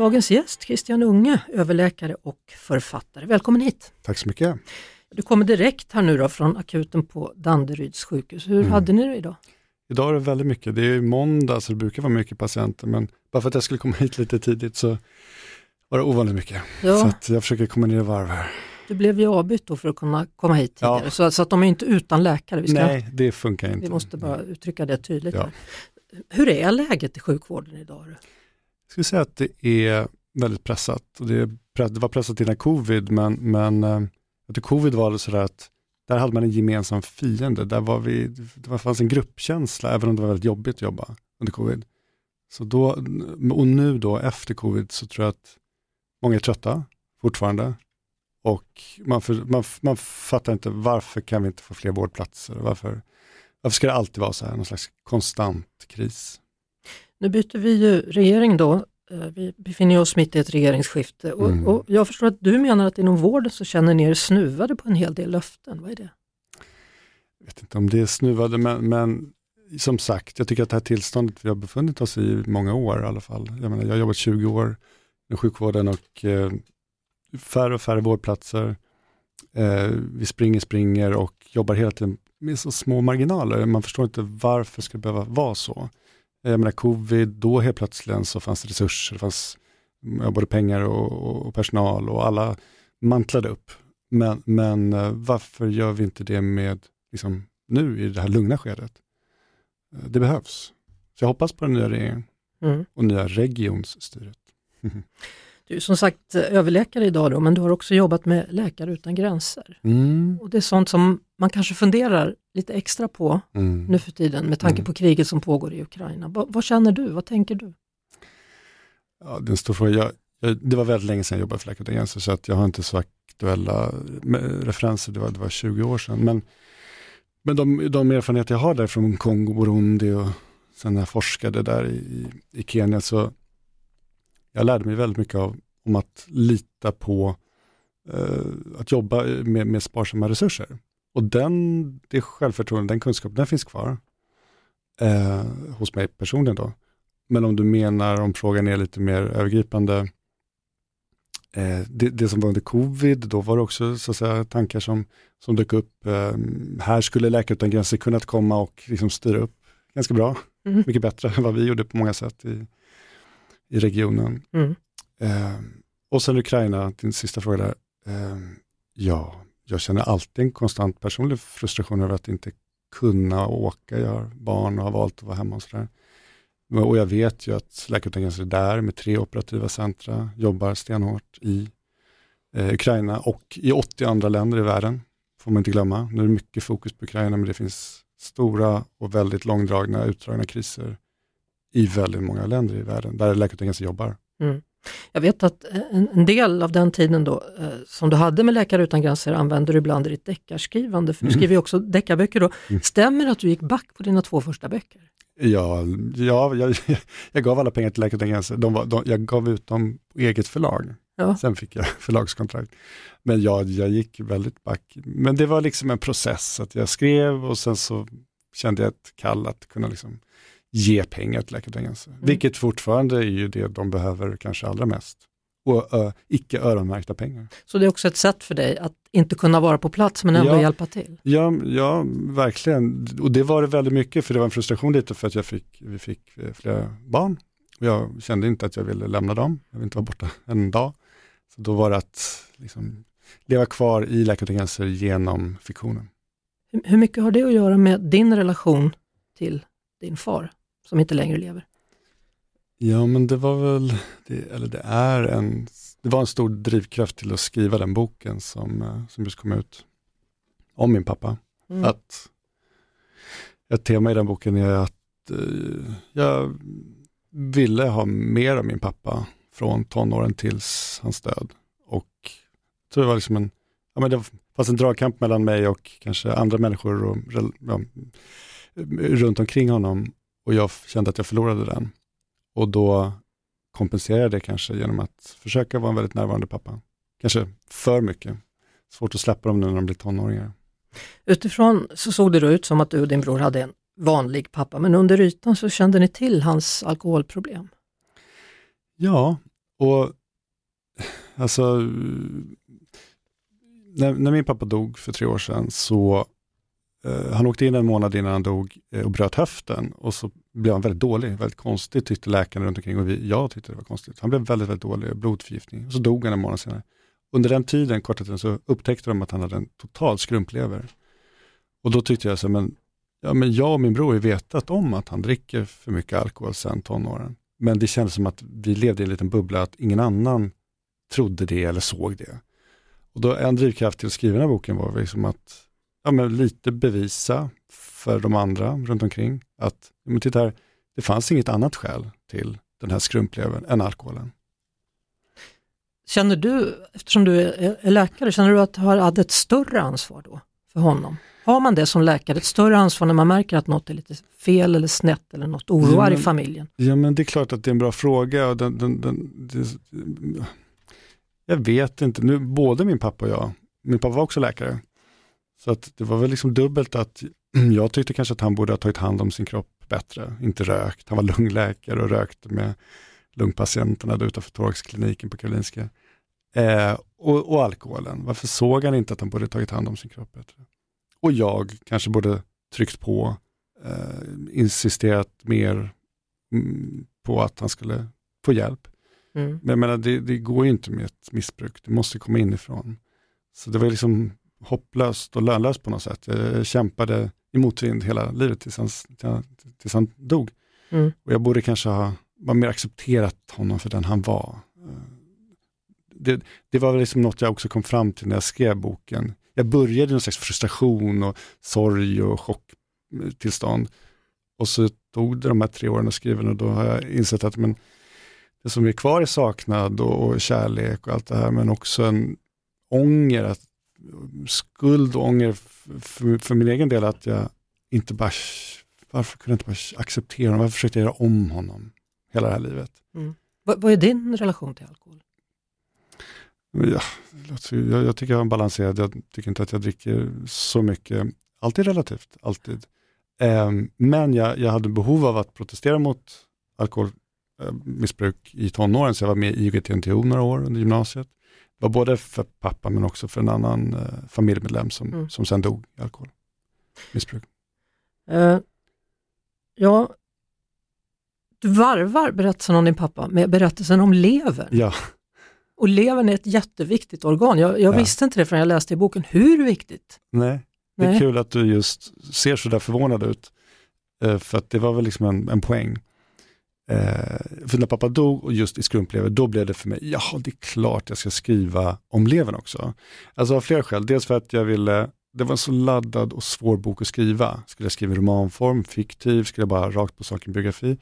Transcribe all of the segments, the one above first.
Dagens gäst, Christian Unge, överläkare och författare. Välkommen hit! Tack så mycket. Du kommer direkt här nu då från akuten på Danderyds sjukhus. Hur Mm. hade ni det idag? Idag är det väldigt mycket, det är måndag så det brukar vara mycket patienter men bara för att jag skulle komma hit lite tidigt så var det ovanligt mycket. Så Ja, att jag försöker komma ner i varv här. du blev ju avbytt då för att kunna komma hit Ja. tidigare. Så, så att de är inte utan läkare. Ska, Nej, det funkar inte. vi måste bara uttrycka det tydligt. Ja. Hur är läget i sjukvården idag? Jag skulle säga att det är väldigt pressat. Det, är, det var pressat innan covid men, men eh, covid var det sådär att där hade man en gemensam fiende. Där var vi, det fanns en gruppkänsla även om det var väldigt jobbigt att jobba under covid. Så då, och nu då efter covid så tror jag att många är trötta fortfarande. Och man, för, man, man fattar inte varför kan vi inte få fler vårdplatser? Varför, varför ska det alltid vara så här, någon slags konstant kris? Nu byter vi ju regering då. Eh, Vi befinner oss mitt i ett regeringsskifte och, Mm. och jag förstår att du menar att inom vården så känner ni er snuvade på en hel del löften. Vad är det? jag vet inte om det är snuvade, men, men som sagt, jag tycker att det här tillståndet vi har befunnit oss i många år i alla fall. Jag, menar, jag har jobbat 20 år i sjukvården och eh, färre och färre vårdplatser. Eh, vi springer, springer och jobbar hela tiden med så små marginaler. Man förstår inte varför ska det behöva vara så. Jag menar covid, då helt plötsligt så fanns det resurser, det fanns ja, både pengar och, och, och personal och alla mantlade upp. Men, men eh, varför gör vi inte det med liksom, nu i det här lugna skedet? Eh, Det behövs. Så jag hoppas på den nya regeringen Mm. och nya regionsstyret. Du är som sagt eh, överläkare idag då, men du har också jobbat med Läkare utan gränser. Mm. Och det är sånt som man kanske funderar lite extra på Mm. nu för tiden med tanke Mm. på kriget som pågår i Ukraina. Va, vad känner du? Vad tänker du? Ja, det är en stor fråga. Jag, jag, det var väldigt länge sedan jag jobbade för Läkare utan gränser så att jag har inte så aktuella referenser, det var, det var 20 år sedan. Men, men de, de erfarenheter jag har där från Kongo, Burundi och sen när jag forskade där i, i, i Kenya så jag lärde mig väldigt mycket av, om att lita på eh, att jobba med, med sparsamma resurser. Och den, det självförtroendet, den kunskapen, den finns kvar eh, hos mig personligen då. Men om du menar om frågan är lite mer övergripande, eh, det, det som var under covid, då var det också så att säga, tankar som, som dök upp. Eh, här skulle Läkare utan gränser kunnat komma och liksom styra upp ganska bra, Mm. mycket bättre än vad vi gjorde på många sätt i, i regionen. Mm. Eh, och sen Ukraina, din sista fråga där. Eh, ja, jag känner alltid en konstant personlig frustration över att inte kunna åka. Jag har barn och har valt att vara hemma och sådär. Och jag vet ju att Läkare utan gränser är där med tre operativa centra, jobbar stenhårt i eh, Ukraina och i 80 andra länder i världen. Får man inte glömma. Nu är det mycket fokus på Ukraina men det finns stora och väldigt långdragna, utdragna kriser i väldigt många länder i världen där gränser jobbar. Jag vet att en, en del av den tiden då, eh, som du hade med Läkare utan gränser använder du ibland i ditt deckarskrivande, för du Mm. skriver ju också deckarböcker då. Mm. Stämmer det att du gick back på dina två första böcker? Ja, ja jag, jag gav alla pengar till Läkare utan gränser. De var, de, jag gav ut dem på eget förlag. Ja. Sen fick jag förlagskontrakt. Men ja, jag gick väldigt back. Men det var liksom en process. att Jag skrev och sen så kände jag ett kall att kunna liksom ge pengar till utan gränser. Vilket fortfarande är ju det de behöver kanske allra mest. Och ö, icke öronmärkta pengar. Så det är också ett sätt för dig att inte kunna vara på plats men ändå Ja. hjälpa till? Ja, ja, verkligen. Och det var det väldigt mycket, för det var en frustration lite för att jag fick, vi fick eh, flera barn. Och jag kände inte att jag ville lämna dem, jag ville inte vara borta en dag. Så då var det att liksom, leva kvar i Läkare gränser genom fiktionen. Hur mycket har det att göra med din relation till din far som inte längre lever? Ja, men det var väl, det, eller det är en, det var en stor drivkraft till att skriva den boken som, eh, som just kom ut om min pappa. Mm. Att ett tema i den boken är att eh, jag ville ha mer av min pappa från tonåren tills hans död. Och tror det var liksom en, ja, men det fanns en dragkamp mellan mig och kanske andra människor och, ja, runt omkring honom och jag kände att jag förlorade den. Och då kompenserade jag det kanske genom att försöka vara en väldigt närvarande pappa. Kanske för mycket. Svårt att släppa dem nu när de blir tonåringar. Utifrån så såg det då ut som att du och din bror hade en vanlig pappa, men under ytan så kände ni till hans alkoholproblem? Ja, och alltså när, när, min pappa dog för tre år sedan så Eh, han åkte in en månad innan han dog eh, och bröt höften och så blev han väldigt dålig, väldigt konstigt tyckte läkarna runt omkring och vi, jag tyckte det var konstigt. Han blev väldigt, väldigt dålig, blodförgiftning och så dog han en månad senare. Under den tiden, korta tiden, så upptäckte de att han hade en total skrumplever. Och då tyckte jag så men, ja, men jag och min bror har vetat om att han dricker för mycket alkohol sedan tonåren. Men det kändes som att vi levde i en liten bubbla, att ingen annan trodde det eller såg det. Och då en drivkraft till att skriva den här boken var liksom att ja, men lite bevisa för de andra runt omkring att men titta här, det fanns inget annat skäl till den här skrumplevern än alkoholen. Känner du, eftersom du är läkare, känner du att du har ett större ansvar då för honom? Har man det som läkare, ett större ansvar när man märker att något är lite fel eller snett eller något oroar ja, men, i familjen? Ja men det är klart att det är en bra fråga. Och den, den, den, det, jag vet inte, nu, både min pappa och jag, min pappa var också läkare, så att det var väl liksom dubbelt att jag tyckte kanske att han borde ha tagit hand om sin kropp bättre, inte rökt. Han var lungläkare och rökte med lungpatienterna där utanför thoraxkliniken på Karolinska. Eh, och, och, alkoholen, varför såg han inte att han borde tagit hand om sin kropp bättre? Och jag kanske borde tryckt på, eh, insisterat mer mm, på att han skulle få hjälp. Mm. Men jag menar, det, det, går ju inte med ett missbruk, det måste komma inifrån. Så det var liksom hopplöst och lönlöst på något sätt. Jag kämpade i motvind hela livet tills han, tills han dog. Mm. Och jag borde kanske ha var mer accepterat honom för den han var. Det, det var väl liksom något jag också kom fram till när jag skrev boken. Jag började i någon slags frustration och sorg och chocktillstånd. Och så tog det de här tre åren att skriva och då har jag insett att men, det som är kvar är saknad och, och kärlek och allt det här, men också en ånger, att, skuld och ånger för, för min egen del att jag inte bara, varför kunde jag inte bara acceptera honom, varför försökte jag göra om honom hela det här livet. Mm. Vad, vad är din relation till alkohol? Ja, jag, jag, tycker jag är balanserad, jag tycker inte att jag dricker så mycket, alltid relativt, alltid. Um, men jag, jag hade behov av att protestera mot alkoholmissbruk i tonåren, så jag var med i IOGT-NTO några år under gymnasiet. Var både för pappa men också för en annan uh, familjemedlem som, mm. som sen dog i alkoholmissbruk. Uh, ja, du varvar berättelsen om din pappa med berättelsen om levern. Ja. Och levern är ett jätteviktigt organ. Jag, jag ja. visste inte det förrän jag läste i boken. Hur viktigt? Nej, det är Nej. kul att du just ser så där förvånad ut. Eh, för att det var väl liksom en, en poäng. Eh, för när pappa dog och just i skrumplever, då blev det för mig, ja det är klart jag ska skriva om levern också. Alltså av flera skäl, dels för att jag ville, det var en så laddad och svår bok att skriva. Skulle jag skriva i romanform, fiktiv, skulle jag bara rakt på sak en biografi.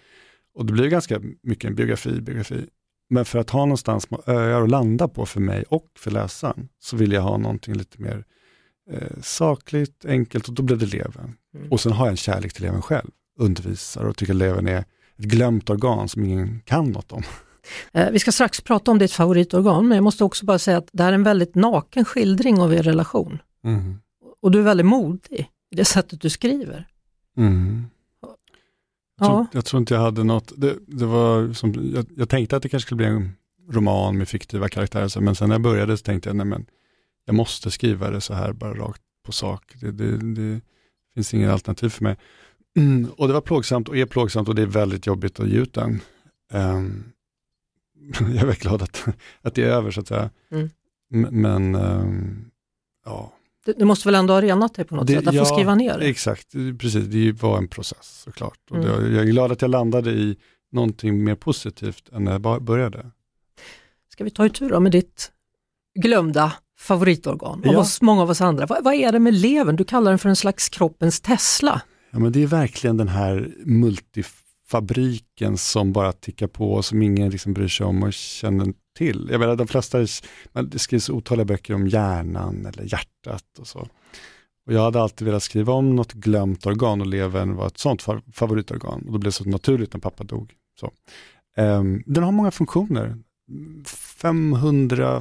Och det blir ganska mycket en biografi, biografi. Men för att ha någonstans öar att landa på för mig och för läsaren, så vill jag ha någonting lite mer eh, sakligt, enkelt och då blev det Leven. Mm. Och sen har jag en kärlek till Leven själv, undervisar och tycker Leven är ett glömt organ som ingen kan något om. Eh, vi ska strax prata om ditt favoritorgan, men jag måste också bara säga att det här är en väldigt naken skildring av er relation. Mm. Och du är väldigt modig i det sättet du skriver. Mm. Jag tror, jag tror inte jag hade något, det, det var som, jag, jag, tänkte att det kanske skulle bli en roman med fiktiva karaktärer, men sen när jag började så tänkte jag, nej men jag måste skriva det så här bara rakt på sak. Det, det, det finns inget alternativ för mig. Mm, och det var plågsamt och är plågsamt och det är väldigt jobbigt att ge ut den. Um, jag är väldigt glad att, att det är över så att säga. Mm. Men um, ja, du, måste väl ändå ha renat dig på något det, sätt, att ja, få skriva ner? Exakt, precis. Det var en process såklart. Och mm. det, jag är glad att jag landade i någonting mer positivt än när jag började. Ska vi ta itu då med ditt glömda favoritorgan ja. av oss, många av oss andra. Vad, vad, är det med levern? Du kallar den för en slags kroppens Tesla. Ja men det är verkligen den här multifabriken som bara tickar på, och som ingen liksom bryr sig om och känner till. Jag menar, de flesta, det skrivs otaliga böcker om hjärnan eller hjärtat och så. Och jag hade alltid velat skriva om något glömt organ och levern var ett sånt favoritorgan. Och då blev det så naturligt när pappa dog. Så. Um, den har många funktioner. 500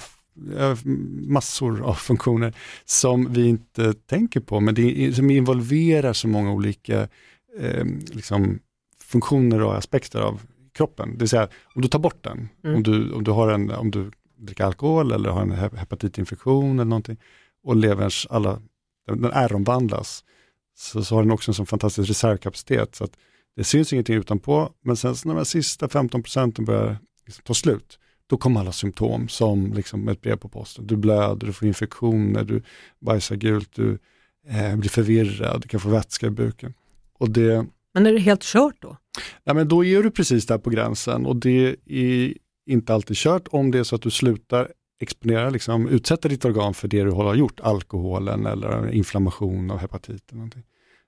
massor av funktioner som vi inte tänker på, men det, som involverar så många olika eh, liksom, funktioner och aspekter av kroppen. Det vill säga, om du tar bort den, mm. om, du, om, du har en, om du dricker alkohol eller har en hepatitinfektion eller någonting och leverns alla, den, äromvandlas, så, så har den också en sån fantastisk reservkapacitet. Så att det syns ingenting utanpå, men sen när de sista 15 procenten börjar liksom ta slut, då kommer alla symptom som liksom ett brev på posten. Du blöder, du får infektioner, du bajsar gult, du eh, blir förvirrad, du kan få vätska i buken. Och det, men är det helt kört då? Ja, men då är du precis där på gränsen och det är inte alltid kört om det är så att du slutar exponera, liksom, utsätta ditt organ för det du har gjort, alkoholen eller inflammation av hepatit. Eller någonting.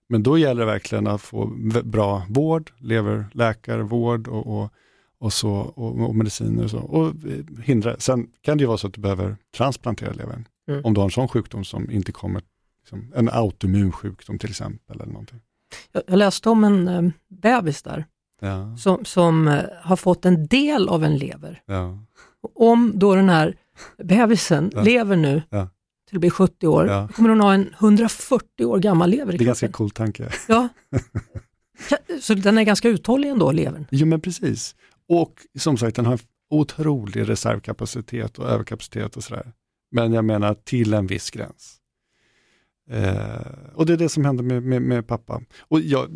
Men då gäller det verkligen att få bra vård, leverläkarvård och, och, och, så, och, och mediciner och så. Och eh, hindra. Sen kan det ju vara så att du behöver transplantera levern. Mm. Om du har en sån sjukdom som inte kommer, liksom, en autoimmun sjukdom till exempel. eller någonting. Jag läste om en eh, bebis där ja. som, som eh, har fått en del av en lever. Ja. Om då den här bebisen ja. lever nu till att bli 70 år, då kommer hon ha en 140 år gammal lever i Det är ganska cool tanke. Ja. Så den är ganska uthållig ändå, levern? Jo men precis. Och som sagt, den har otrolig reservkapacitet och överkapacitet och sådär. Men jag menar till en viss gräns. Eh, och det är det som hände med, med, med pappa. Och jag,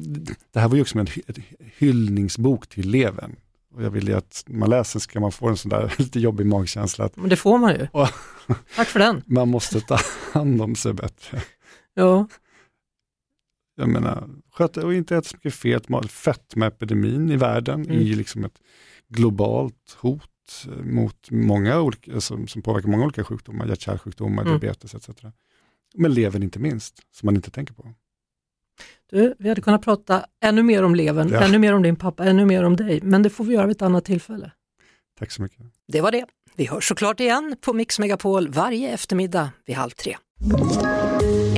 det här var ju också en hyllningsbok till levern. Och jag vill ju att man läser ska man få en sån där lite jobbig magkänsla. Att, Men det får man ju. Och, Tack för den. Man måste ta hand om sig bättre. Ja. Jag menar, sköta och inte äta så mycket fet mat. Fetmaepidemin i världen mm. är liksom ett globalt hot mot många olika, som, som påverkar många olika sjukdomar, hjärt-kärlsjukdomar, mm. diabetes etc. Men levern inte minst, som man inte tänker på. Du, vi hade kunnat prata ännu mer om levern, ja. ännu mer om din pappa, ännu mer om dig, men det får vi göra vid ett annat tillfälle. Tack så mycket. Det var det. Vi hörs såklart igen på Mix Megapol varje eftermiddag vid halv tre.